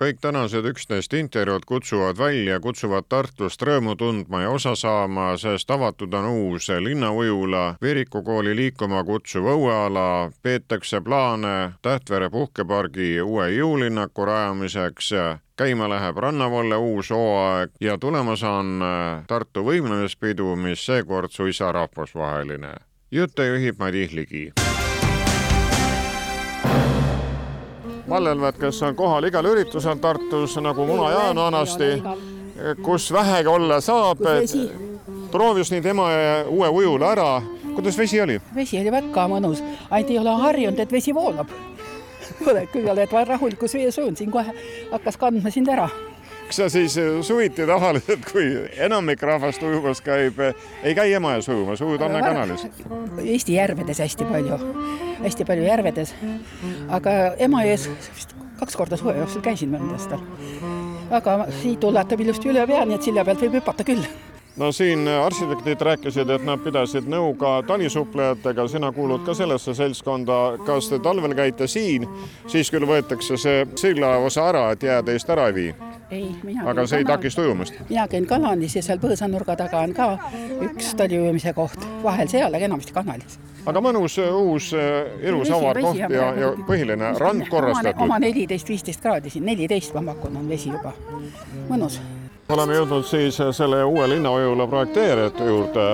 Kõik tänased üksteist intervjuud kutsuvad välja, kutsuvad Tartust rõõmu tundma ja osa saama, sest avatud on uus linnaujula, Viriku kooli liikuma kutsuv õueala, peetakse plaane Tähtvere puhkepargi uue jõulinnaku rajamiseks, käima läheb Rannavalle uus hooaeg ja tulemas on Tartu võimlemispidu, mis seekord suisa rahvusvaheline. jutte juhib Madis Ligi vallelvad, kes on kohal igal üritusel Tartus nagu Muna-Jaan vanasti, kus vähegi olla saab. proovis nüüd Emajõe uue ujula ära, kuidas vesi oli? vesi oli väga mõnus, ainult ei ole harjunud, et vesi voolab. kui oled rahulikus vees olnud, siin kohe hakkas kandma sind ära kas sa siis suviti tavaliselt, kui enamik rahvast ujumas käib, ei käi Emajões ujumas, ujud Anne kanalis? Eesti järvedes hästi palju, hästi palju järvedes, aga Emajões vist kaks korda suve jooksul käisin mõnda aastal. aga siit ulatab ilusti üle pea, nii et silla pealt võib hüpata küll no siin arhitektid rääkisid, et nad pidasid nõu ka talisuplejatega, sina kuulud ka sellesse seltskonda. kas te talvel käite siin, siis küll võetakse see sillaosa ära, et jää teist ära ei vii? ei, mina aga see ei takista ujumast? mina käin kanalis ja seal põõsanurga taga on ka üks taliujumise koht, vahel seal, aga enamasti kanalis. aga mõnus uus ilus avar koht ja, ja põhiline rand korrastatud. oma neliteist, viisteist kraadi siin, neliteist ma pakun, on vesi juba, mõnus oleme jõudnud siis selle uue linnaujula projekteerijate juurde.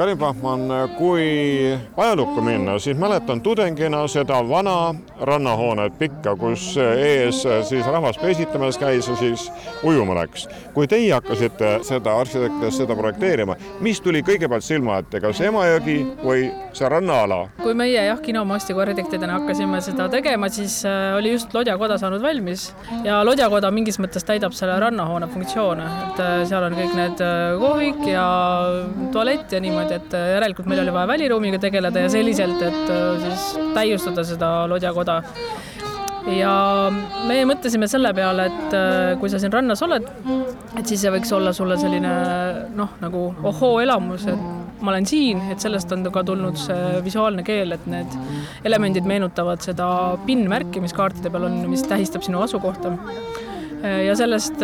Karin Pahman, kui ajalukku minna, siis mäletan tudengina seda vana rannahoonet pikka, kus ees siis rahvas pesitamas käis ja siis ujuma läks. kui teie hakkasite seda arhitektides seda projekteerima, mis tuli kõigepealt silma ette, kas Emajõgi või see rannaala? kui meie jah, kinomaastiku arhitektidena hakkasime seda tegema, siis oli just Lodjakoda saanud valmis ja Lodjakoda mingis mõttes täidab selle rannahoone funktsioone, et seal on kõik need kohvik ja tualett ja niimoodi, et järelikult meil oli vaja väliruumiga tegeleda ja selliselt, et siis täiustada seda Lodjakoda ja me mõtlesime selle peale, et kui sa siin rannas oled, et siis see võiks olla sulle selline noh, nagu ohoo-elamus, et ma olen siin, et sellest on ka tulnud see visuaalne keel, et need elemendid meenutavad seda PIN-märki, mis kaartide peal on, mis tähistab sinu asukohta ja sellest,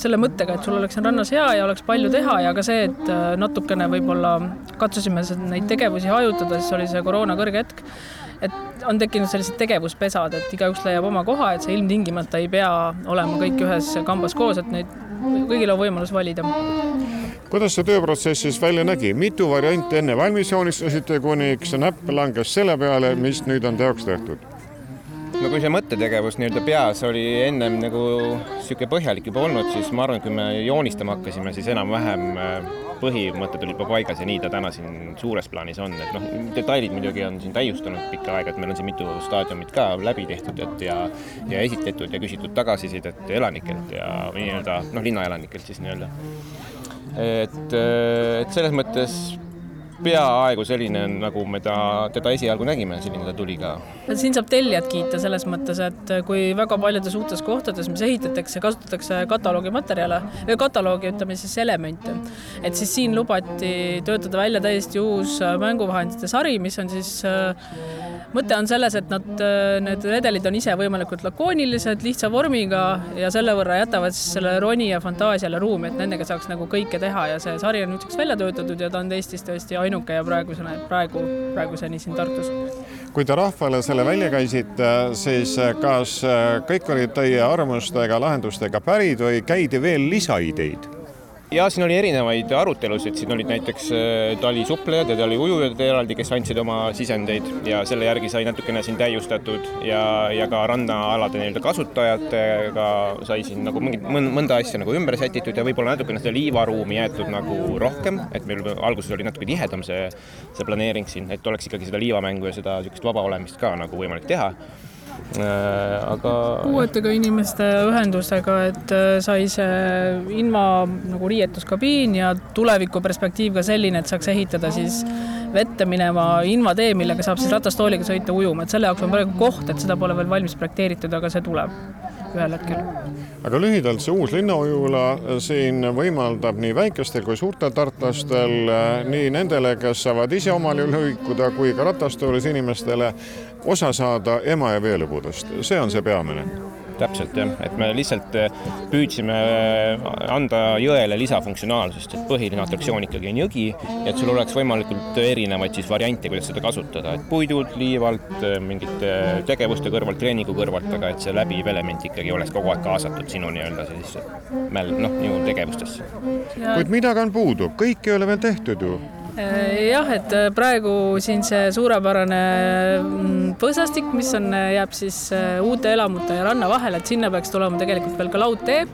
selle mõttega, et sul oleks siin rannas hea ja oleks palju teha ja ka see, et natukene võib-olla katsusime neid tegevusi hajutada, siis oli see koroona kõrge hetk. et on tekkinud sellised tegevuspesad, et igaüks leiab oma koha, et sa ilmtingimata ei pea olema kõik ühes kambas koos, et neid, kõigil on võimalus valida kuidas see tööprotsess siis välja nägi, mitu varianti enne valmis joonistasite, kuniks näpp langes selle peale, mis nüüd on teoks tehtud? Kui see mõttetegevus nii-öelda peas oli ennem nagu niisugune põhjalik juba olnud, siis ma arvan, et kui me joonistama hakkasime, siis enam-vähem põhimõtted olid juba paigas ja nii ta täna siin suures plaanis on, et noh, detailid muidugi on siin täiustanud pikka aega, et meil on siin mitu staadiumit ka läbi tehtud, et ja ja esitletud ja küsitud tagasisidet elanikelt ja nii-öelda noh, linnaelanikelt siis nii-öelda. et, et selles mõttes peaaegu selline, nagu me ta, teda esialgu nägime, selline ta tuli ka. siin saab tellijat kiita selles mõttes, et kui väga paljudes uutes kohtades, mis ehitatakse, kasutatakse kataloogi materjale kataloogi, ütleme siis elemente, et siis siin lubati töötada välja täiesti uus mänguvahendite sari, mis on siis mõte on selles, et nad, need redelid on ise võimalikult lakoonilised, lihtsa vormiga ja selle võrra jätavad siis selle roni ja fantaasiale ruumi, et nendega saaks nagu kõike teha ja see sari on nüüdseks välja töötatud ja ta on Eestis tõesti ainuke ja praegusena, praegu, praeguseni siin Tartus. kui te rahvale selle välja käisite, siis kas kõik olid teie arvamustega, lahendustega pärid või käidi veel lisaideid? Ja siin oli erinevaid arutelusid, siin olid näiteks talisuplejad ja taliujujad eraldi, kes andsid oma sisendeid ja selle järgi sai natukene siin täiustatud ja, ja ka rannaalade nii-öelda kasutajatega sai siin nagu mingit mõnda asja nagu ümber sätitud ja võib-olla natukene seda liivaruumi jäetud nagu rohkem, et meil alguses oli natuke tihedam see, see planeering siin, et oleks ikkagi seda liivamängu ja seda niisugust vaba olemist ka nagu võimalik teha aga. puuetega inimeste ühendusega, et sai see ilma nagu riietuskabiin ja tulevikuperspektiiv ka selline, et saaks ehitada siis vette minema invatee, millega saab siis ratastooliga sõita ujuma, et selle jaoks on praegu koht, et seda pole veel valmis projekteeritud, aga see tuleb ühel hetkel. aga lühidalt, see uus linnaujula siin võimaldab nii väikestel kui suurtel tartlastel, nii nendele, kes saavad ise omal juhul hõikuda, kui ka ratastoolis inimestele osa saada Emajõe veelõbudest, see on see peamine täpselt jah, et me lihtsalt äh, püüdsime äh, anda jõele lisafunktsionaalsust, et põhiline atraktsioon ikkagi on jõgi, et sul oleks võimalikult erinevaid siis variante, kuidas seda kasutada, et puidult, liivalt, äh, mingite tegevuste kõrvalt, treeningu kõrvalt, aga et see läbiv element ikkagi oleks kogu aeg kaasatud sinu nii-öelda sellisesse mäl-, noh, minu tegevustesse. kuid midagi on puudu, kõik ei ole veel tehtud ju jah, et äh, praegu siin see suurepärane mm, põõsastik, mis on, äh, jääb siis uute elamute ja ranna vahele, et sinna peaks tulema tegelikult veel ka laudtee.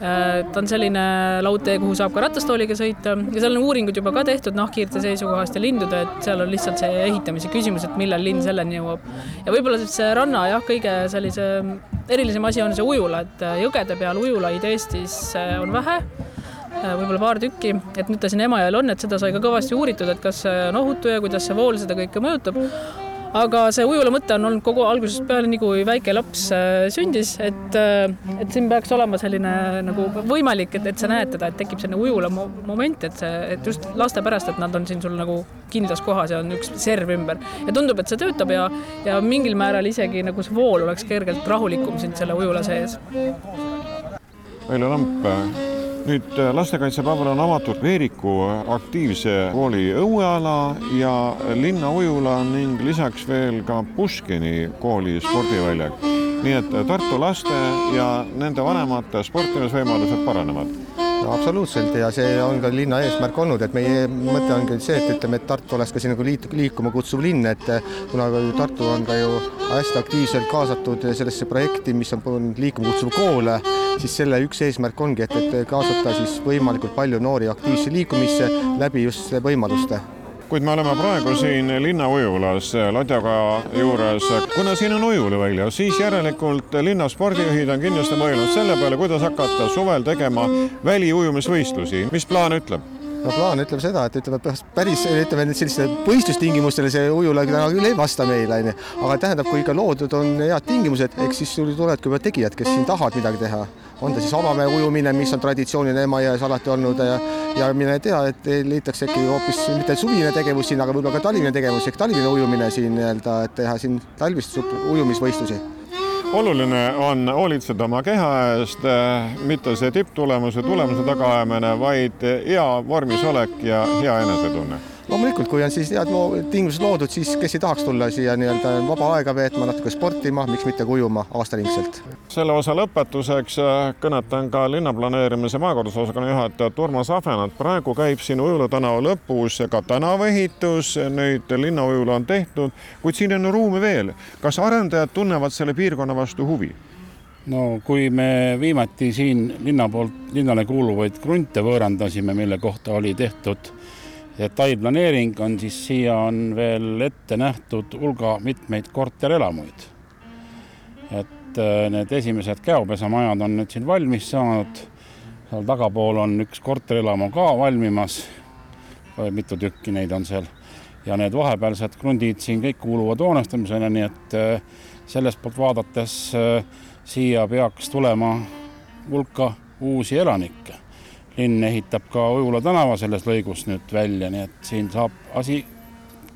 Ta on selline laudtee, kuhu saab ka ratastooliga sõita. Ja seal on uuringud juba ka tehtud nahkhiirte seisukohast ja lindude, et seal on lihtsalt see ehitamise küsimus, et millal lind selleni jõuab. ja võib-olla see ranna jah, kõige sellise erilisem asi on see ujula, et jõgede peal ujulaid Eestis on vähe. Äh, võib-olla paar tükki, et nüüd ta siin Emajõel on, et seda sai ka kõvasti uuritud, et kas see on ohutu ja kuidas see vool seda kõike mõjutab. aga see ujula mõte on olnud kogu algusest peale, nii kui väike laps äh, sündis, et, äh, et siin peaks olema selline nagu võimalik, et, et sa näed teda, et tekib selline ujula moment, et see, et just laste pärast, et nad on siin sul nagu kindlas kohas ja on üks serv ümber ja tundub, et see töötab ja, ja mingil määral isegi nagu see vool oleks kergelt rahulikum siin selle ujula sees. Veljo Lamp nüüd äh, lastekaitsepäeval on avatud Veeriku aktiivse kooli õueala ja linnaujula ning lisaks veel ka Puškini kooli spordiväljak. nii et Tartu laste ja nende vanemate sportimisvõimalused paranevad absoluutselt ja see on ka linna eesmärk olnud, et meie mõte ongi see, et ütleme, et Tartu oleks ka siin nagu liit, liikuma kutsuv linn, et kuna Tartu on ka ju hästi aktiivselt kaasatud sellesse projekti, mis on liikuma kutsuv kool, siis selle üks eesmärk ongi, et, et kaasata siis võimalikult palju noori aktiivse liikumisse läbi just võimaluste kuid me oleme praegu siin linnaujulas Ladjaga juures. kuna siin on ujulivälja, siis järelikult linna spordijuhid on kindlasti mõelnud selle peale, kuidas hakata suvel tegema väliujumisvõistlusi. mis plaan ütleb? No plaan ütleb seda, et ütleme päris, ütleme nüüd sellistele võistlustingimustele see ujula täna küll ei vasta meile, onju. aga tähendab, kui ikka loodud on head tingimused, eks siis sul tulevadki juba tegijad, kes siin tahavad midagi teha on ta siis avamäe ujumine, mis on traditsiooniline Emajões alati olnud ja, ja mine tea, et leitakse äkki hoopis mitte suvine tegevus siin, aga võib-olla ka talvine tegevus ehk talvine ujumine siin nii-öelda, et teha siin talvist ujumisvõistlusi oluline on hoolitseda oma keha eest, mitte see tipptulemuse, tulemuse tagaajamine, vaid hea vormis olek ja hea enesetunne loomulikult, kui on siis head loo-, tingimused loodud, siis kes ei tahaks tulla siia nii-öelda vaba aega veetma, natuke sportima, miks mitte ka ujuma aastaringselt. selle osa lõpetuseks äh, kõnetan ka linnaplaneerimise maakorraldusosakonna juhatajat Urmas Ahvenat. praegu käib siin Ujula tänava lõpus ka tänavaehitus, nüüd linnaujula on tehtud, kuid siin on ruumi veel. kas arendajad tunnevad selle piirkonna vastu huvi? no kui me viimati siin linna poolt linnale kuuluvaid krunte võõrandasime, mille kohta oli tehtud detailplaneering on, siis siia on veel ette nähtud hulga mitmeid korterelamuid. et äh, need esimesed käopesamajad on nüüd siin valmis saanud, seal tagapool on üks korterelamu ka valmimas, mitu tükki neid on seal, ja need vahepealsed krundid siin kõik kuuluvad hoonestamisele, nii et äh, sellest poolt vaadates äh, siia peaks tulema hulka uusi elanikke linn ehitab ka Ujula tänava selles lõigus nüüd välja, nii et siin saab asi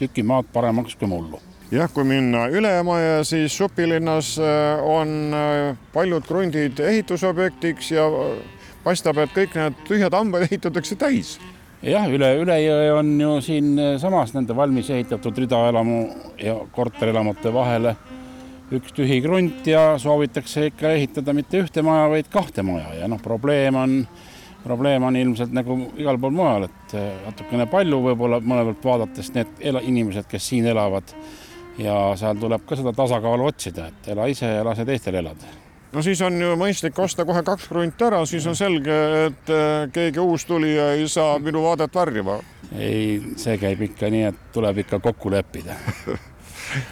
tüki maad paremaks kui mullu jah, kui minna üle Emajõe, siis Supilinnas äh, on äh, paljud krundid ehitusobjektiks ja äh, paistab, et kõik need tühjad hambad ehitatakse täis. jah, üle, üle jõe on ju siinsamas nende valmis ehitatud ridaelamu ja korterelamute vahele üks tühi krunt ja soovitakse ikka ehitada mitte ühte maja, vaid kahte maja ja noh, probleem on probleem on ilmselt nagu igal pool mujal, et eh, natukene palju võib-olla mõne pealt vaadates need inimesed, kes siin elavad ja seal tuleb ka seda tasakaalu otsida, et ela ise ja lase teistel elada no siis on ju mõistlik osta kohe kaks krunti ära, siis on selge, et eh, keegi uus tulija ei saa minu vaadet varjama. ei, see käib ikka nii, et tuleb ikka kokku leppida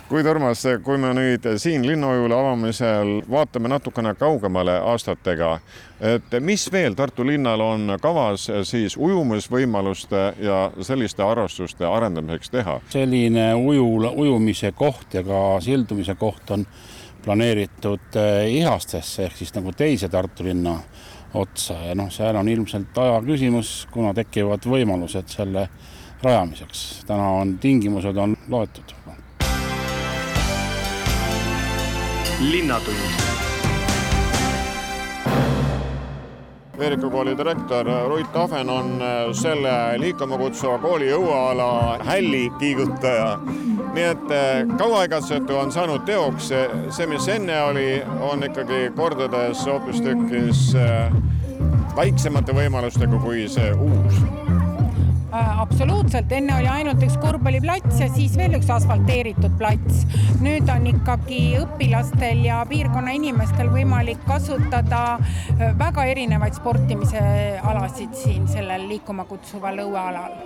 kuid Urmas, kui me nüüd siin linnaujula avamisel vaatame natukene kaugemale aastatega, et mis veel Tartu linnal on kavas siis ujumisvõimaluste ja selliste harrastuste arendamiseks teha? selline ujula, ujumise koht ja ka sildumise koht on planeeritud eh, Ihastesse ehk siis nagu teise Tartu linna otsa ja noh, seal on ilmselt aja küsimus, kuna tekivad võimalused selle rajamiseks. täna on tingimused on loetud. Linnatund Veeriku kooli direktor Ruit Ahven on selle liikuma kutsuva kooli õueala hälli kiigutaja. nii et kauaaegatsetu on saanud teoks, see, mis enne oli, on ikkagi kordades hoopistükkis väiksemate võimalustega kui see uus absoluutselt, enne oli ainult üks korvpalliplats ja siis veel üks asfalteeritud plats. nüüd on ikkagi õpilastel ja piirkonna inimestel võimalik kasutada väga erinevaid sportimise alasid siin sellel liikuma kutsuval õuealal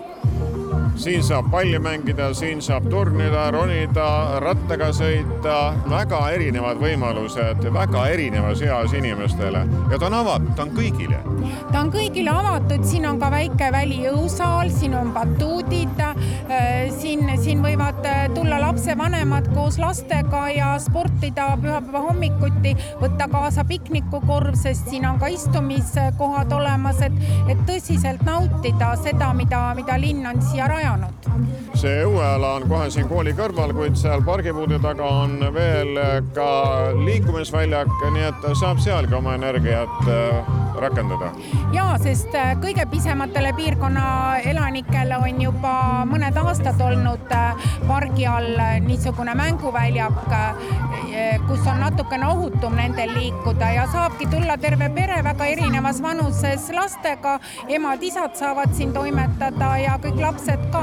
siin saab palli mängida, siin saab turnida, ronida, rattaga sõita, väga erinevad võimalused väga erinevas eas inimestele. Ja ta on avatud, ta on kõigile. ta on kõigile avatud, siin on ka väike välijõusaal, siin on batuudid, siin, siin võivad tulla lapsevanemad koos lastega ja sportida pühapäeva hommikuti, võtta kaasa piknikukorv, sest siin on ka istumiskohad olemas, et, et tõsiselt nautida seda, mida, mida linn on siia rajanud rajanud. see õueala on kohe siin kooli kõrval, kuid seal pargipuude taga on veel ka liikumisväljak, nii et saab sealgi oma energiat äh, rakendada. ja, sest äh, kõige pisematele piirkonna elanikele on juba mõned aastad olnud äh, pargi all niisugune mänguväljak, kus on natukene ohutum nendel liikuda ja saabki tulla terve pere väga erinevas vanuses lastega, emad-isad saavad siin toimetada ja kõik lapsed ka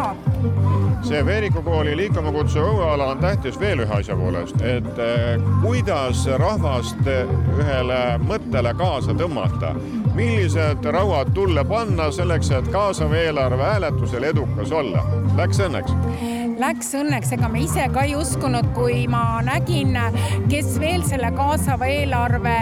see Veeriku kooli liikuma kutsuv õueala on tähtis veel ühe asja poolest, et eh, kuidas rahvast ühele mõttele kaasa tõmmata, millised rauad tulle panna selleks, et kaasav eelarve hääletusel edukas olla. Läks õnneks? Läks õnneks, ega me ise ka ei uskunud, kui ma nägin, kes veel selle kaasava eelarve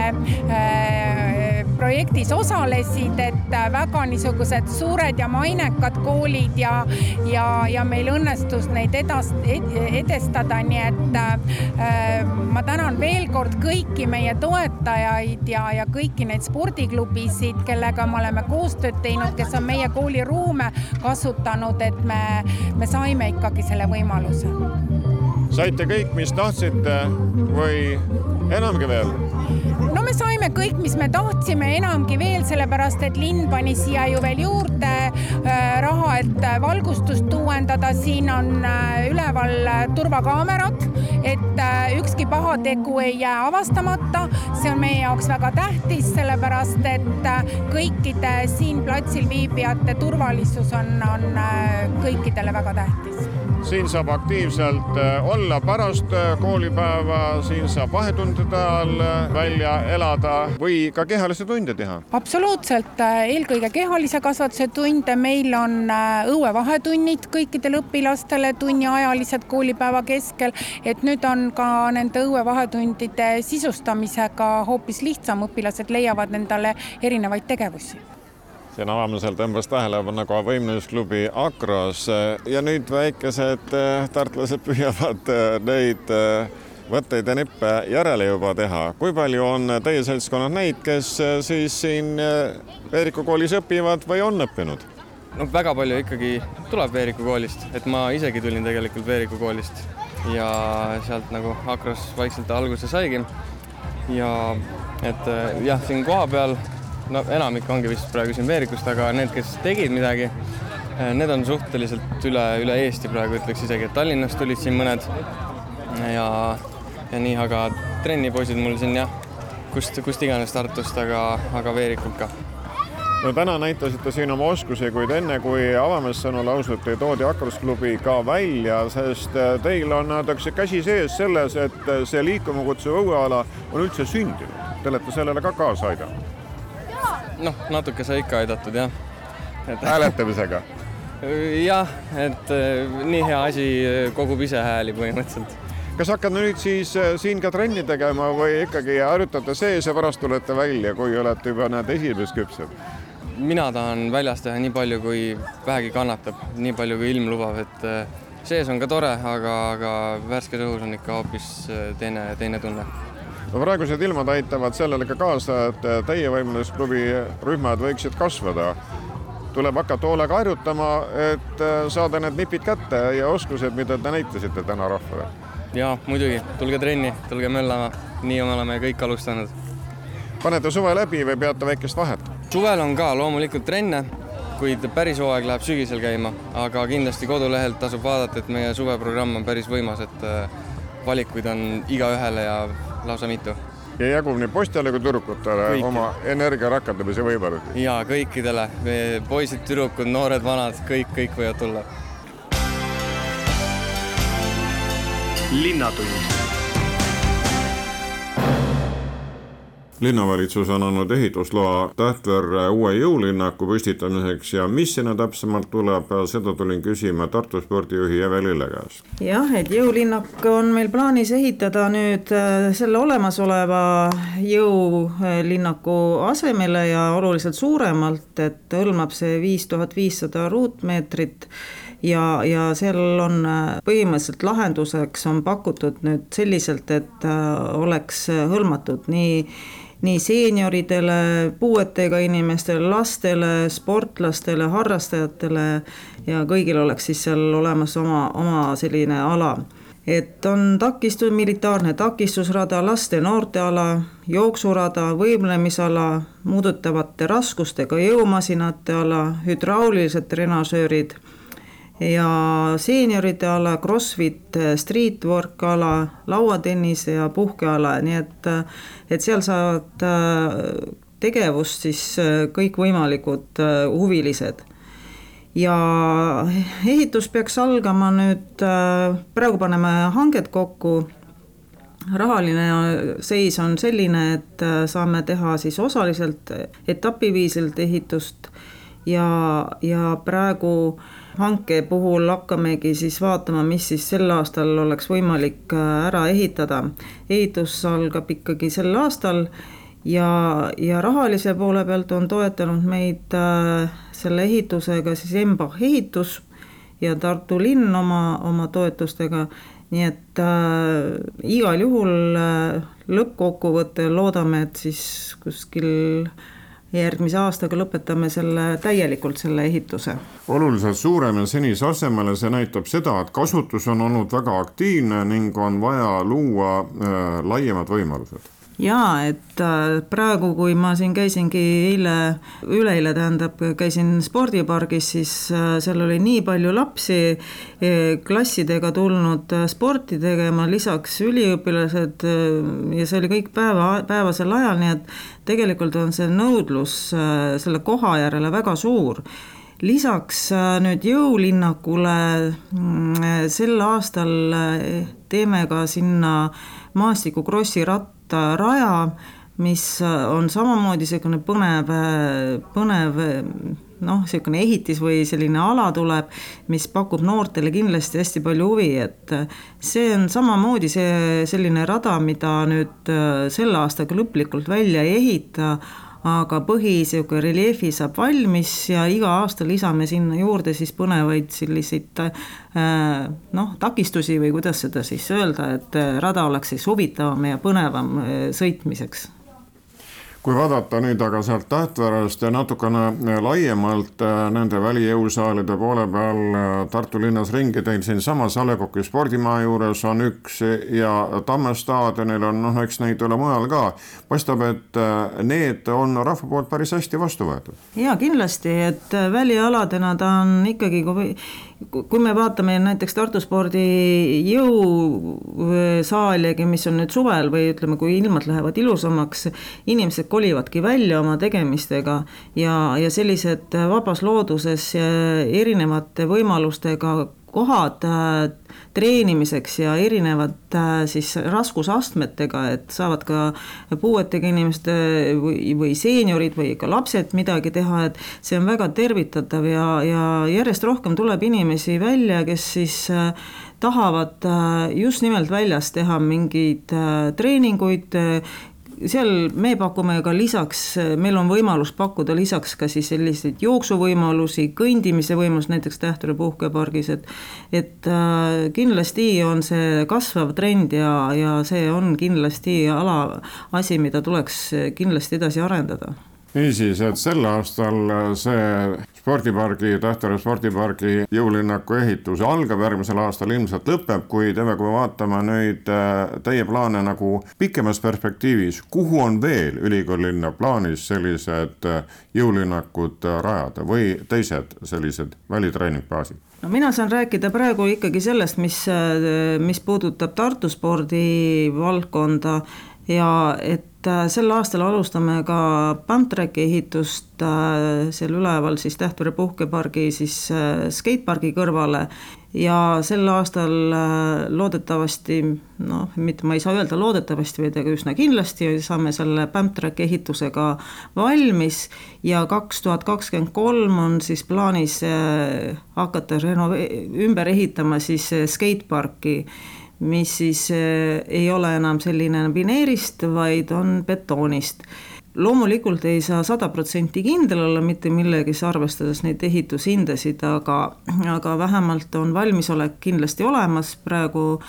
äh, projektis osalesid, et väga niisugused suured ja mainekad koolid ja, ja, ja meil õnnestus neid edas- ed,, edestada, nii et äh, ma tänan veel kord kõiki meie toetajaid ja, ja kõiki neid spordiklubisid, kellega me oleme koostööd teinud, kes on meie kooli ruume kasutanud, et me, me saime ikkagi selle võimaluse. saite kõik, mis tahtsite või enamgi veel? no saime kõik, mis me tahtsime, enamgi veel, sellepärast et linn pani siia ju veel juurde äh, raha, et valgustust uuendada, siin on äh, üleval turvakaamerad, et äh, ükski pahategu ei jää avastamata. see on meie jaoks väga tähtis, sellepärast et äh, kõikide siin platsil viibijate turvalisus on, on äh, kõikidele väga tähtis siin saab aktiivselt äh, olla pärast äh, koolipäeva, siin saab vahetundide ajal äh, välja elada või ka kehalisi tunde teha? absoluutselt, eelkõige kehalise kasvatuse tunde, meil on õuevahetunnid kõikidele õpilastele tunniajalised koolipäeva keskel, et nüüd on ka nende õuevahetundide sisustamisega hoopis lihtsam, õpilased leiavad endale erinevaid tegevusi siin avamisel tõmbas tähelepanu ka võimlusklubi Akros ja nüüd väikesed eh, tartlased püüavad eh, neid eh, võtteid ja nippe järele juba teha. kui palju on teie seltskonnas neid, kes siis siin Veeriku koolis õpivad või on õppinud? no väga palju ikkagi tuleb Veeriku koolist, et ma isegi tulin tegelikult Veeriku koolist ja sealt nagu Akros vaikselt alguse saigi. ja et jah, siin kohapeal no enamik ongi vist praegu siin Veerikust, aga need, kes tegid midagi, eh, need on suhteliselt üle, üle Eesti praegu ütleks isegi, et Tallinnast tulid siin mõned. Ja, ja nii, aga trennipoisid mul siin jah, kust, kust iganes Tartust, aga, aga Veerikult ka. No täna näitasite siin oma oskusi, kuid enne kui avamissõnu lausute, toodi Akrusklubi ka välja, sest eh, teil on öeldakse käsi sees selles, et see liikuma kutsuv õueala on üldse sündinud. Te olete sellele ka kaasa aidanud noh, natuke sai ikka aidatud jah et.... hääletamisega? jah, et äh, nii hea asi kogub ise hääli põhimõtteliselt kas hakkate nüüd siis äh, siin ka trenni tegema või ikkagi harjutate sees ja pärast tulete välja, kui olete juba need esimesed küpsed? mina tahan väljas teha nii palju, kui vähegi kannatab, nii palju, kui ilm lubab, et sees on ka tore, aga, aga värskes õhus on ikka hoopis teine, teine tunne praegused ilmad aitavad sellele ka kaasa, et täievõimlusklubi rühmad võiksid kasvada tuleb hakata hoolega harjutama, et äh, saada need nipid kätte ja oskused, mida te näitasite täna rahvale. ja muidugi, tulge trenni, tulge möllama, nii me oleme kõik alustanud. panete suve läbi või peate väikest vahet? suvel on ka loomulikult trenne, kuid päris hooaeg läheb sügisel käima, aga kindlasti kodulehelt tasub vaadata, et meie suveprogramm on päris võimas, et äh, valikuid on igaühele ja lausa mitu ja jagub nii poistele kui tüdrukutele Kõik. oma energia rakendamise võimalusi. ja kõikidele, poisid, tüdrukud, noored, vanad, kõik, kõik võivad tulla. linnatund linnavalitsus on andnud ehitusloa Tähtverre uue jõulinnaku püstitamiseks ja mis sinna täpsemalt tuleb, seda tulin küsima Tartu spordijuhi Eve Lille käest. jah, et jõulinnak on meil plaanis ehitada nüüd äh, selle olemasoleva jõulinnaku asemele ja oluliselt suuremalt, et hõlmab see viis tuhat viissada ruutmeetrit ja, ja seal on äh, põhimõtteliselt lahenduseks on pakutud nüüd selliselt, et äh, oleks hõlmatud nii nii seenioridele, puuetega inimestele, lastele, sportlastele, harrastajatele ja kõigil oleks siis seal olemas oma, oma selline ala. Et on takistus, militaarne takistusrada, laste-noorteala, jooksurada, võimlemisala, muudetavate raskustega jõumasinate ala, hüdraulilised trenažöörid ja seenioride ala, Crossfit, streetwork ala, lauatennise ja puhkeala, nii et, et seal saavad äh, tegevust siis äh, kõikvõimalikud äh, huvilised. ja ehitus peaks algama nüüd, praegu paneme hanget kokku rahaline seis on selline, et saame teha siis osaliselt etapiviisilt ehitust ja, ja praegu äh, hanke puhul hakkamegi siis vaatama, mis siis sel aastal oleks võimalik äh, ära ehitada. ehitus algab ikkagi sel aastal ja, ja rahalise poole pealt on toetanud meid äh, selle ehitusega siis Embach ehitus ja Tartu linn oma, oma toetustega. nii et äh, igal juhul äh, lõppkokkuvõttel loodame, et siis kuskil järgmise aastaga lõpetame selle täielikult, selle ehituse. oluliselt suurem ja senise asemele, see näitab seda, et kasutus on olnud väga aktiivne ning on vaja luua äh, laiemad võimalused jaa, et äh, praegu, kui ma siin käisingi eile, üleeile tähendab, käisin spordipargis, siis äh, seal oli nii palju lapsi e, klassidega tulnud äh, sporti tegema, lisaks üliõpilased ja see oli kõik päeva, päevasel ajal, nii et tegelikult on see nõudlus selle koha järele väga suur. Lisaks nüüd jõulinnakule mm, sel aastal teeme ka sinna maastikukrossi ratta raja, mis on samamoodi niisugune põnev, põnev noh, niisugune ehitis või selline ala tuleb, mis pakub noortele kindlasti hästi palju huvi, et see on samamoodi see selline rada, mida nüüd selle aastaga lõplikult välja ei ehita, aga põhi niisugune reljeefi saab valmis ja iga aasta lisame sinna juurde siis põnevaid selliseid äh, noh, takistusi või kuidas seda siis öelda, et rada oleks siis huvitavam ja põnevam äh, sõitmiseks kui vaadata nüüd aga sealt Tähtverast ja natukene äh, laiemalt äh, nende välijõusaalide poole peal äh, Tartu linnas ringi, teil siinsamas A Le Coq'i spordimaja juures on üks ja Tamme staadionil on, noh, eks neid ole mujal ka. paistab, et need on rahva poolt päris hästi vastu võetud. ja kindlasti, et välialadena ta on ikkagi, kui kui me vaatame näiteks Tartu spordi jõusaaligi, mis on nüüd suvel või ütleme, kui ilmad lähevad ilusamaks, inimesed kolivadki välja oma tegemistega ja, ja sellised vabas looduses erinevate võimalustega kohad äh, treenimiseks ja erinevad äh, siis raskusastmetega, et saavad ka puuetega inimeste või, või seeniorid või ka lapsed midagi teha, et see on väga tervitatav ja, ja järjest rohkem tuleb inimesi välja, kes siis äh, tahavad just nimelt väljas teha mingeid treeninguid, seal me pakume ka lisaks, meil on võimalus pakkuda lisaks ka siis selliseid jooksuvõimalusi, kõndimise võimalus näiteks Tähtri puhkepargis, et et äh, kindlasti on see kasvav trend ja, ja see on kindlasti ala, asi, mida tuleks kindlasti edasi arendada. Niisiis, et sel aastal see spordipargi, Tähtere spordipargi jõulinnaku ehitus algab järgmisel aastal, ilmselt lõpeb, kuid Eve, kui me vaatame nüüd äh, teie plaane nagu pikemas perspektiivis, kuhu on veel ülikoolilinna plaanis sellised äh, jõulinnakud äh, rajada või teised sellised välitreeningbaasid? no mina saan rääkida praegu ikkagi sellest, mis, mis puudutab Tartu spordivaldkonda ja et Äh, sel aastal alustame ka Pamtraki ehitust äh, seal üleval siis Tähtvere puhkepargi siis äh, skatepargi kõrvale. Ja sel aastal loodetavasti noh, mitte ma ei saa öelda loodetavasti, vaid aga üsna kindlasti saame selle Pamtraki ehitusega valmis. Ja kaks tuhat kakskümmend kolm on siis plaanis hakata renove-, ümber ehitama siis skateparki mis siis eh, ei ole enam selline vineerist, vaid on betoonist. Loomulikult ei saa sada protsenti kindel olla mitte millegis, arvestades neid ehitushindasid, aga, aga vähemalt on valmisolek kindlasti olemas, praegu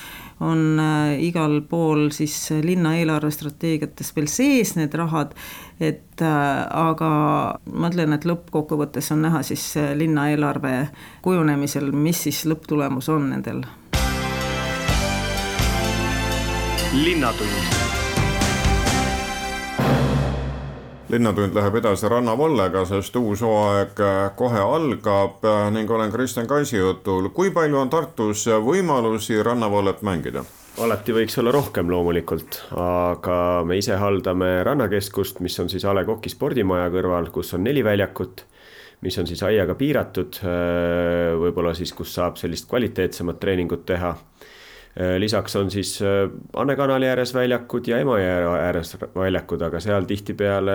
on äh, igal pool siis linna eelarvestrateegiates veel sees need rahad, et äh, aga ma ütlen, et lõppkokkuvõttes on näha siis linna eelarve kujunemisel, mis siis lõpptulemus on nendel linnatund. linnatund läheb edasi rannavallega, sest uus hooaeg kohe algab ning olen Kristjan Kaisi jutul. kui palju on Tartus võimalusi rannavallet mängida? alati võiks olla rohkem loomulikult, aga me ise haldame rannakeskust, mis on siis A Le Coq'i spordimaja kõrval, kus on neli väljakut, mis on siis aiaga piiratud, võib-olla siis, kus saab sellist kvaliteetsemat treeningut teha lisaks on siis äh, Anne kanali ääres väljakud ja Emajõe ääres väljakud, aga seal tihtipeale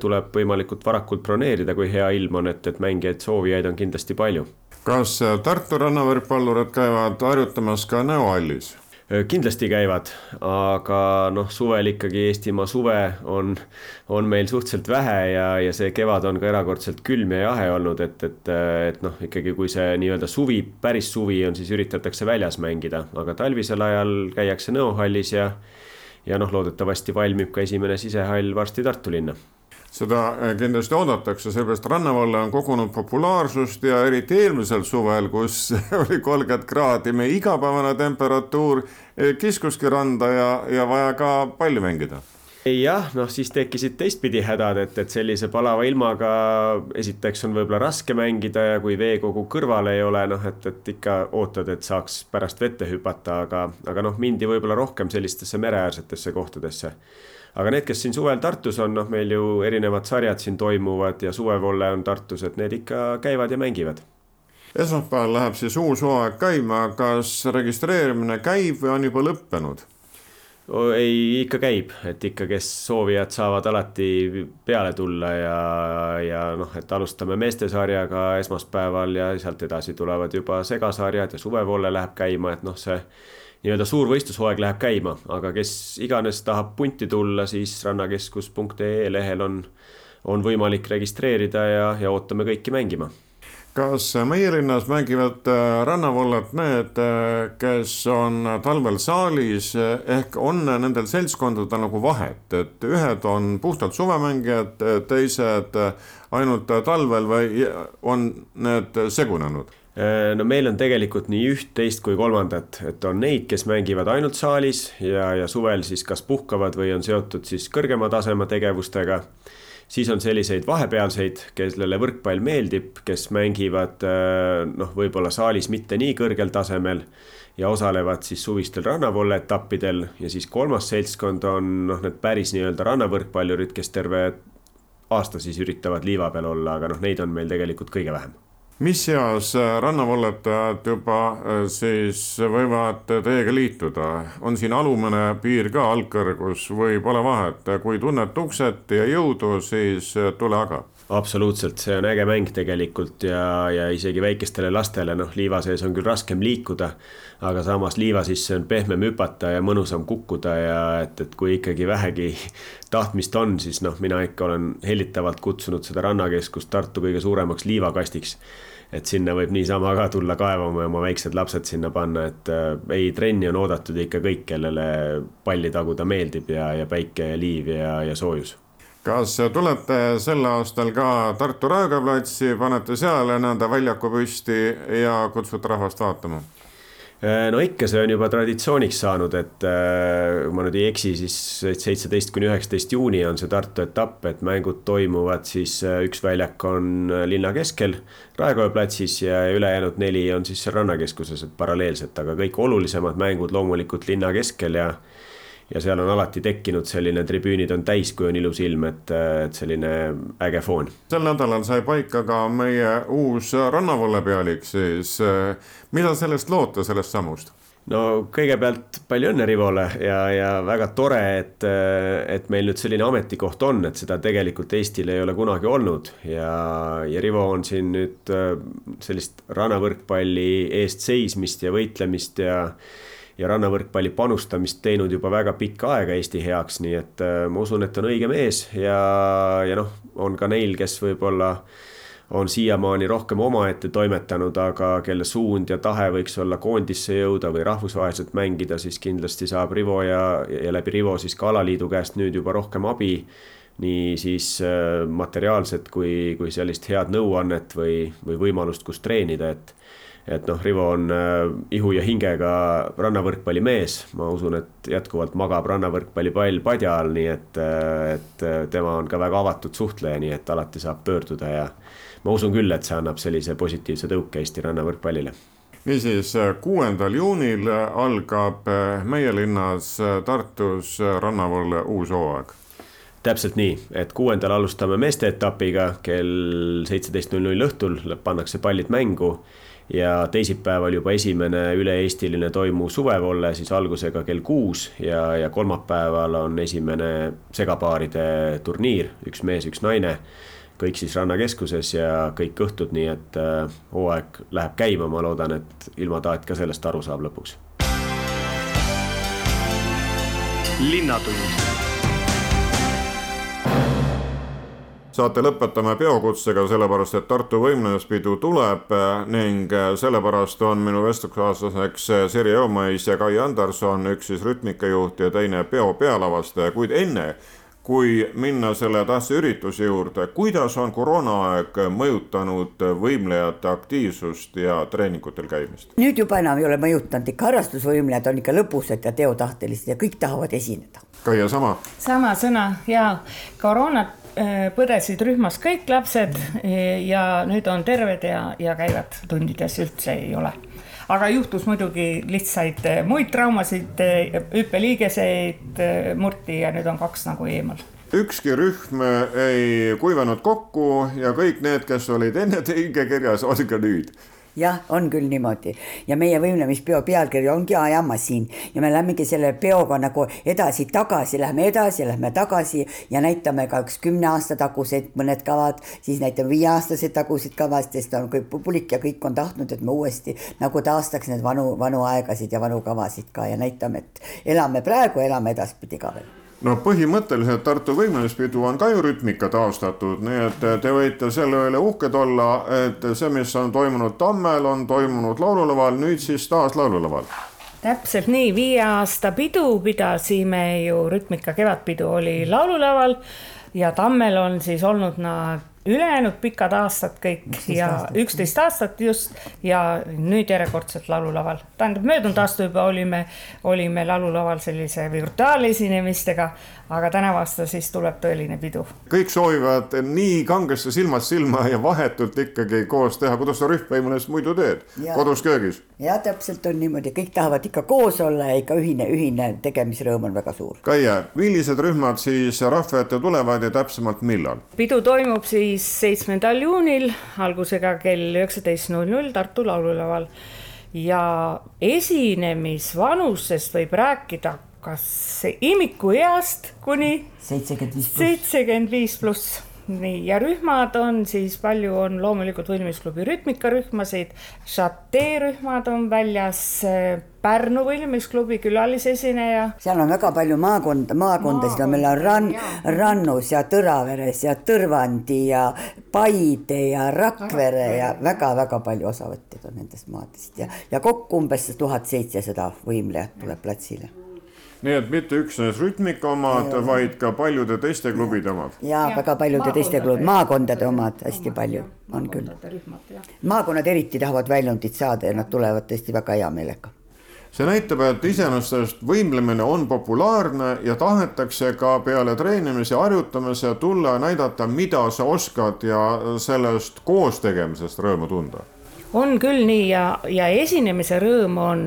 tuleb võimalikult varakult broneerida, kui hea ilm on, et, et mängijaid, soovijaid on kindlasti palju. kas äh, Tartu rannavõrkpallurid käivad harjutamas ka Nõo hallis? Kindlasti käivad, aga noh, suvel ikkagi Eestimaa suve on, on meil suhteliselt vähe ja, ja see kevad on ka erakordselt külm ja jahe olnud, et, et, et noh, ikkagi kui see nii-öelda suvi, päris suvi on, siis üritatakse väljas mängida, aga talvisel ajal käiakse Nõo hallis ja ja noh, loodetavasti valmib ka esimene sisehall varsti Tartu linna seda äh, kindlasti oodatakse, sellepärast rannavalle on kogunud populaarsust ja eriti eelmisel suvel, kus oli kolmkümmend kraadi, meie igapäevane temperatuur äh, kiskuski randa ja, ja vaja ka palju mängida. Jah, noh siis tekkisid teistpidi hädad, et, et sellise palava ilmaga esiteks on võib-olla raske mängida ja kui veekogu kõrval ei ole, noh et, et ikka ootad, et saaks pärast vette hüpata, aga, aga noh, mindi võib-olla rohkem sellistesse mereäärsetesse kohtadesse aga need, kes siin suvel Tartus on, noh, meil ju erinevad sarjad siin toimuvad ja suvevolle on Tartus, et need ikka käivad ja mängivad. Esmaspäeval läheb siis uus hooaeg käima, kas registreerimine käib või on juba lõppenud? ei, ikka käib, et ikka, kes soovijad saavad alati peale tulla ja, ja noh, et alustame meestesarjaga esmaspäeval ja sealt edasi tulevad juba segasarjad ja suvevoole läheb käima, et noh, see nii-öelda suur võistlushooaeg läheb käima, aga kes iganes tahab punti tulla, siis rannakeskus.ee lehel on, on võimalik registreerida ja, ja ootame kõiki mängima kas meie linnas mängivad äh, rannavallat need, äh, kes on talvel saalis, ehk on nendel seltskondadel nagu vahet, et ühed on puhtalt suvemängijad, teised ainult talvel või on need segunenud? Äh, no meil on tegelikult nii üht, teist kui kolmandat, et on neid, kes mängivad ainult saalis ja, ja suvel siis kas puhkavad või on seotud siis kõrgema taseme tegevustega. siis on selliseid vahepealseid, kellele võrkpall meeldib, kes mängivad äh, noh, võib-olla saalis mitte nii kõrgel tasemel ja osalevad siis suvistel rannavolle etappidel ja siis kolmas seltskond on noh, need päris nii-öelda rannavõrkpallurid, kes terve aasta siis üritavad liiva peal olla, aga noh, neid on meil tegelikult kõige vähem mis eas äh, rannavallutajad juba äh, siis võivad teiega liituda, on siin alumine piir ka algkõrgus või pole vahet, kui tunned tukset ja jõudu, siis äh, tule aga absoluutselt, see on äge mäng tegelikult ja, ja isegi väikestele lastele, noh, liiva sees on küll raskem liikuda, aga samas liiva sisse on pehmem hüpata ja mõnusam kukkuda ja et, et kui ikkagi vähegi tahtmist on, siis noh, mina ikka olen hellitavalt kutsunud seda rannakeskust Tartu kõige suuremaks liivakastiks. Et sinna võib niisama ka tulla kaevama ja oma väiksed lapsed sinna panna, et äh, ei, trenni on oodatud ikka kõik, kellele palli taguda meeldib ja, ja päike ja liiv ja, ja soojus kas tulete sel aastal ka Tartu Raekoja platsi, panete seal nõnda väljaku püsti ja kutsute rahvast vaatama? Äh, no ikka, see on juba traditsiooniks saanud, et äh, kui ma nüüd ei eksi, siis seitseteist kuni üheksateist juuni on see Tartu etapp, et mängud toimuvad siis, äh, üks väljak on linna keskel, Raekoja platsis ja ülejäänud neli on siis seal rannakeskuses, et paralleelselt, aga kõik olulisemad mängud loomulikult linna keskel ja ja seal on alati tekkinud selline, tribüünid on täis, kui on ilus ilm, et, et selline äge foon. sel nädalal sai paika ka meie uus rannavalla pealik, siis eh, mida sellest loota, sellest sammust? no kõigepealt palju õnne Rivole ja, ja väga tore, et, et meil nüüd selline ametikoht on, et seda tegelikult Eestil ei ole kunagi olnud ja, ja Rivo on siin nüüd eh, sellist rannavõrkpalli eest seismist ja võitlemist ja ja rannavõrkpalli panustamist teinud juba väga pikka aega Eesti heaks, nii et äh, ma usun, et on õige mees ja, ja noh, on ka neil, kes võib-olla on siiamaani rohkem omaette toimetanud, aga kelle suund ja tahe võiks olla koondisse jõuda või rahvusvaheliselt mängida, siis kindlasti saab Rivo ja, ja läbi Rivo siis ka alaliidu käest nüüd juba rohkem abi. nii siis äh, materiaalset kui, kui sellist head nõuannet või, või võimalust, kus treenida, et et noh, Rivo on äh, ihu ja hingega rannavõrkpallimees, ma usun, et jätkuvalt magab rannavõrkpallipall padja all, nii et, äh, et äh, tema on ka väga avatud suhtleja, nii et alati saab pöörduda ja ma usun küll, et see annab sellise positiivse tõuke Eesti rannavõrkpallile. Niisiis, kuuendal juunil algab meie linnas Tartus rannavalle uus hooaeg. Täpselt nii, et kuuendal alustame meeste etapiga kell seitseteist null null õhtul pannakse pallid mängu ja teisipäeval juba esimene üle-eestiline toimuv suvevolle siis algusega kell kuus ja, ja kolmapäeval on esimene segapaaride turniir, üks mees, üks naine. kõik siis rannakeskuses ja kõik õhtud, nii et äh, hooaeg läheb käima, ma loodan, et ilmataat ka sellest aru saab lõpuks. linnatund saate lõpetame peokutsega, sellepärast et Tartu võimlemispidu tuleb eh, ning eh, sellepärast on minu vestluskaaslaseks eh, Sirje Õumais ja Kai Anderson, üks siis rütmikajuht ja teine peo pealavastaja, kuid enne kui minna selle tähtsa ürituse juurde, kuidas on koroonaaeg mõjutanud võimlejate aktiivsust ja treeningutel käimist? nüüd juba enam ei ole mõjutanud, ikka harrastusvõimlejad on ikka lõbusad ja teotahtelised ja kõik tahavad esineda. Kaia, sama? sama sõna ja koroonat Äh, põdesid rühmas kõik lapsed äh, ja nüüd on terved ja, ja käivad tundides üldse ei ole. aga juhtus muidugi lihtsaid äh, muid traumasid, hüppeliigeseid murti ja nüüd on kaks nagu eemal. Ükski rühm ei kuivanud kokku ja kõik need, kes olid enne hingekirjas, on ka nüüd jah, on küll niimoodi. Ja meie võimlemispeo pealkiri ongi ajamas siin ja me lähmegi selle peoga nagu edasi-tagasi, lähme edasi, lähme tagasi ja näitame ka üks kümne aasta tagused mõned kavad, siis näitame viieaastased tagused kavad, sest on kõik publik ja kõik on tahtnud, et me uuesti nagu taastaks need vanu, vanu aegasid ja vanu kavasid ka. Ja näitame, et elame praegu, elame edaspidi ka veel no põhimõtteliselt Tartu võimlemispidu on ka ju rütmika taastatud, nii et te võite selle üle uhked olla, et see, mis on toimunud Tammel, on toimunud laululaval, nüüd siis taas laululaval. Täpselt nii, viie aasta pidu pidasime ju, Rütmika kevadpidu oli laululaval ja Tammel on siis olnud nad ülejäänud pikad aastad kõik 11 ja üksteist aastat just ja nüüd järjekordselt laululaval. tähendab, möödunud aasta juba olime, olime laululaval sellise virtuaalesinemistega, aga tänavu aasta siis tuleb tõeline pidu. kõik soovivad nii kangesti silmast silma ja vahetult ikkagi koos teha, kuidas sa rühmvõimunes muidu teed, kodus köögis? ja täpselt on niimoodi, kõik tahavad ikka koos olla ja ikka ühine, ühine tegemisrõõm on väga suur. Kaie, millised rühmad siis rahva ette tulevad ja täpsemalt millal? pidu toimub siis seitsmendal juunil algusega kell üheksateist null null Tartu laululaval ja esinemisvanusest võib rääkida kas imikueast kuni seitsekümmend viis pluss. Nii, ja rühmad on siis palju on loomulikult võimlemisklubi rütmikarühmasid, šatee-rühmad on väljas, Pärnu võimlemisklubi külalisesineja. seal on väga palju maakonda, maakondasid on, meil on Rann, Rannus ja Tõraveres ja Tõrvandi ja Paide ja Rakvere ja väga-väga palju osavõtjaid on nendest maadest. Ja, ja kokku umbes tuhat seitsesada võimlejat tuleb platsile nii et mitte üksnes rütmika omad, vaid ka paljude teiste klubide omad. ja väga paljude teiste klubide, maakondade omad hästi palju on küll. maakonnad eriti tahavad väljundit saada ja nad tulevad tõesti väga hea meelega. See näitab, et iseenesest võimlemine on populaarne ja tahetakse ka peale treenimise, harjutamise tulla ja näidata, mida sa oskad ja sellest koos tegemisest rõõmu tunda on küll nii ja, ja esinemise rõõm on,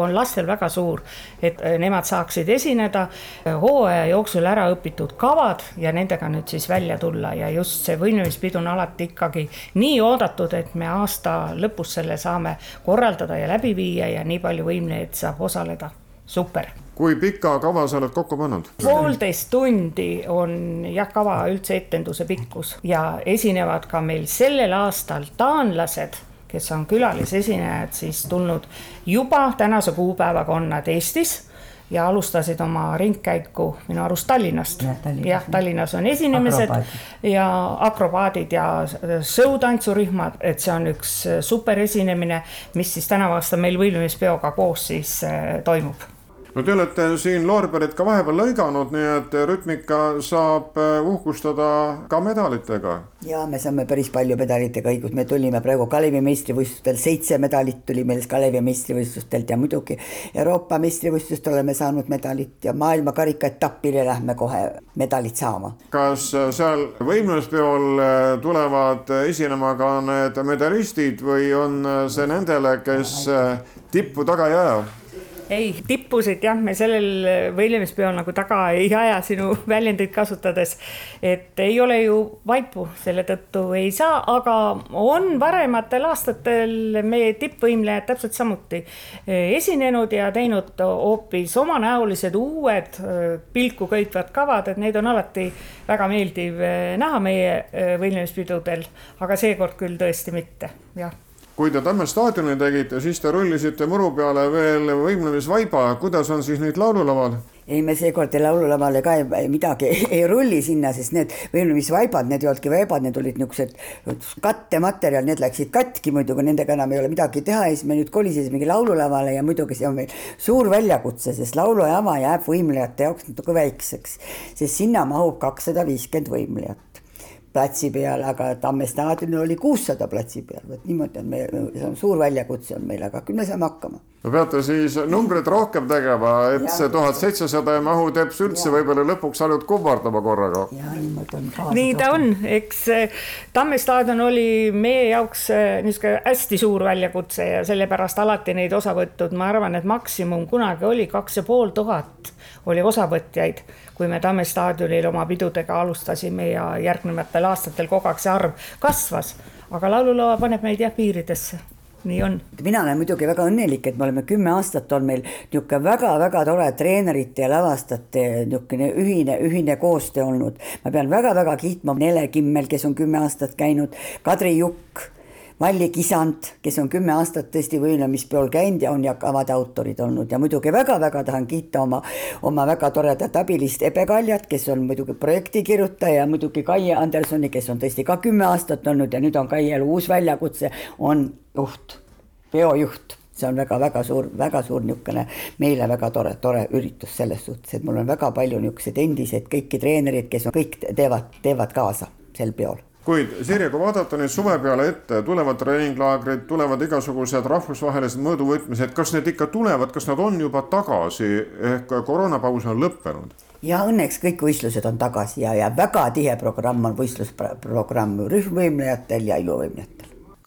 on lastel väga suur, et äh, nemad saaksid esineda äh, hooaja jooksul ära õpitud kavad ja nendega nüüd siis välja tulla ja just see võimlemispidu on alati ikkagi nii oodatud, et me aasta lõpus selle saame korraldada ja läbi viia ja nii palju võimlejaid saab osaleda, super kui pika kava sa oled kokku pannud? poolteist tundi on jah, kava üldse etenduse pikkus ja esinevad ka meil sellel aastal taanlased kes on külalisesinejad, siis tulnud juba tänase kuupäevaga on nad Eestis ja alustasid oma ringkäiku minu arust Tallinnast. jah, Tallinnas on esinemised akrobaadid. ja akrobaadid ja sõutantsurühmad, et see on üks super esinemine, mis siis tänavu aasta meil võimlemispeoga koos siis äh, toimub no te olete siin loorberit ka vahepeal lõiganud, nii et rütmika saab äh, uhkustada ka medalitega. ja me saame päris palju medalitega õigus, me tulime praegu Kalevi meistrivõistlustel, seitse medalit tuli meil Kalevi meistrivõistlustelt ja muidugi Euroopa meistrivõistlust oleme saanud medalit ja maailmakarika etapile lähme kohe medalit saama. kas äh, seal võimlemispeol äh, tulevad esinema ka need medalistid või on see nendele, kes tippu taga ei aja? Ei, tippusid jah, me sellel võilemispeol nagu taga ei aja sinu väljendit kasutades. et ei ole ju vaipu, selle tõttu ei saa, aga on varematel aastatel meie tippvõimlejad täpselt samuti eh, esinenud ja teinud hoopis omanäolised uued eh, pilku köitvad kavad, et neid on alati väga meeldiv näha meie võimlemispidudel, aga seekord küll tõesti mitte, jah kui te Tamme staadioni tegite, siis te rullisite muru peale veel võimlemisvaiba, kuidas on siis nüüd laululaval? ei, me seekord laululavale ka ei, midagi ei, ei rulli sinna, sest need võimlemisvaibad, need ei olnudki vaibad, need olid niisugused kattematerjal, need läksid katki muidu, kui nendega enam ei ole midagi teha ja siis me nüüd kolisesimegi laululavale ja muidugi see on meil suur väljakutse, sest laulujaama jääb võimlejate jaoks natuke väikseks, sest sinna mahub kakssada viiskümmend võimlejat platsi peal, aga Tamme staadionil oli kuussada platsi peal, vot niimoodi on meil, see on suur väljakutse on meil, aga küll me saame hakkama. no peate siis numbreid rohkem tegema, et ja, see tuhat seitsesada ei mahu teps üldse võib-olla lõpuks ainult kummardama korraga. nii ta on, eks eh, Tamme staadion oli meie jaoks eh, niisugune hästi suur väljakutse ja sellepärast alati neid osavõtud, ma arvan, et maksimum kunagi oli kaks ja pool tuhat oli osavõtjaid kui me Tamme staadionil oma pidudega alustasime ja järgnevatel aastatel kogu aeg see arv kasvas. aga laululava paneb meid jah piiridesse nii on. mina olen muidugi väga õnnelik, et me oleme kümme aastat on meil niisugune väga-väga tore treenerite ja lavastajate niisugune ühine, ühine koostöö olnud. ma pean väga-väga kiitma Nele Kimmel, kes on kümme aastat käinud, Kadri Jukk Valli Kisand, kes on kümme aastat tõesti võimlemispeol käinud ja on ja kavad autorid olnud. Ja muidugi väga-väga tahan kiita oma, oma väga toredat abilist Ebe Kaljat, kes on muidugi projektikirjutaja ja muidugi Kaie Andersoni, kes on tõesti ka kümme aastat olnud ja nüüd on Kaiel uus väljakutse, on juht, peojuht. See on väga-väga suur, väga suur niisugune meile väga tore, tore üritus selles suhtes, et mul on väga palju niisuguseid endiseid kõiki treenereid, kes on, kõik teevad, teevad kaasa sel peol kuid Sirje, kui vaadata nüüd suve peale ette, tulevad treeninglaagrid, tulevad igasugused rahvusvahelised mõõduvõtmised, kas need ikka tulevad, kas nad on juba tagasi ehk koroonapaus on lõppenud? ja õnneks kõik võistlused on tagasi ja, ja väga tihe programm on võistlusprogramm rühmvõimlejatel ja iluvõimlejatel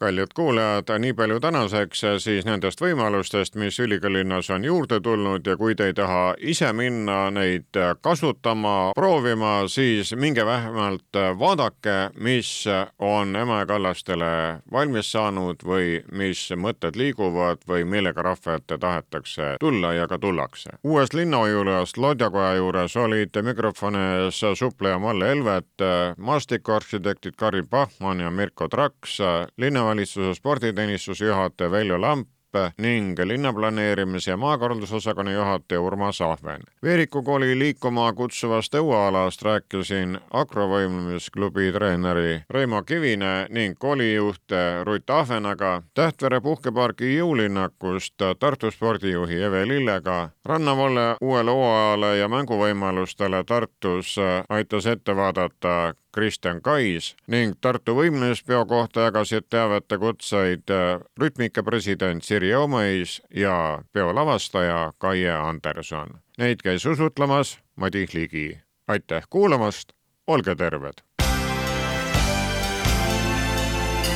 kallid kuulajad, nii palju tänaseks siis nendest võimalustest, mis ülikoolilinnas on juurde tulnud ja kui te ei taha ise minna neid kasutama, proovima, siis minge vähemalt vaadake, mis on Emajõe kallastele valmis saanud või mis mõtted liiguvad või millega rahva ette tahetakse tulla ja ka tullakse. uuest linnaujulast Lodjakoja juures olid mikrofoni ees supleja Malle Elvet, maastikuarhitektid Kari Pahman ja Mirko Traks, linnavalitsuse sporditeenistuse juhataja Veljo Lamp, ning linnaplaneerimise ja maakorraldusosakonna juhataja Urmas Ahven. Veeriku kooli liikuma kutsuvast õuealast rääkisin akrovõimlemisklubi treeneri Reimo Kivine ning koolijuht Rutt Ahvenaga, Tähtvere puhkepargi jõulinnakust Tartu spordijuhi Eve Lillega, rannavalle uuele hooajale ja mänguvõimalustele Tartus aitas ette vaadata Kristjan Kais ning Tartu võimlemispeo kohta jagasid teavet ja kutseid rütmika president Sirje Omõis ja peo lavastaja Kaie Anderson. Neid käis usutlemas Madis Ligi. aitäh kuulamast, olge terved!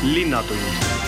linnatund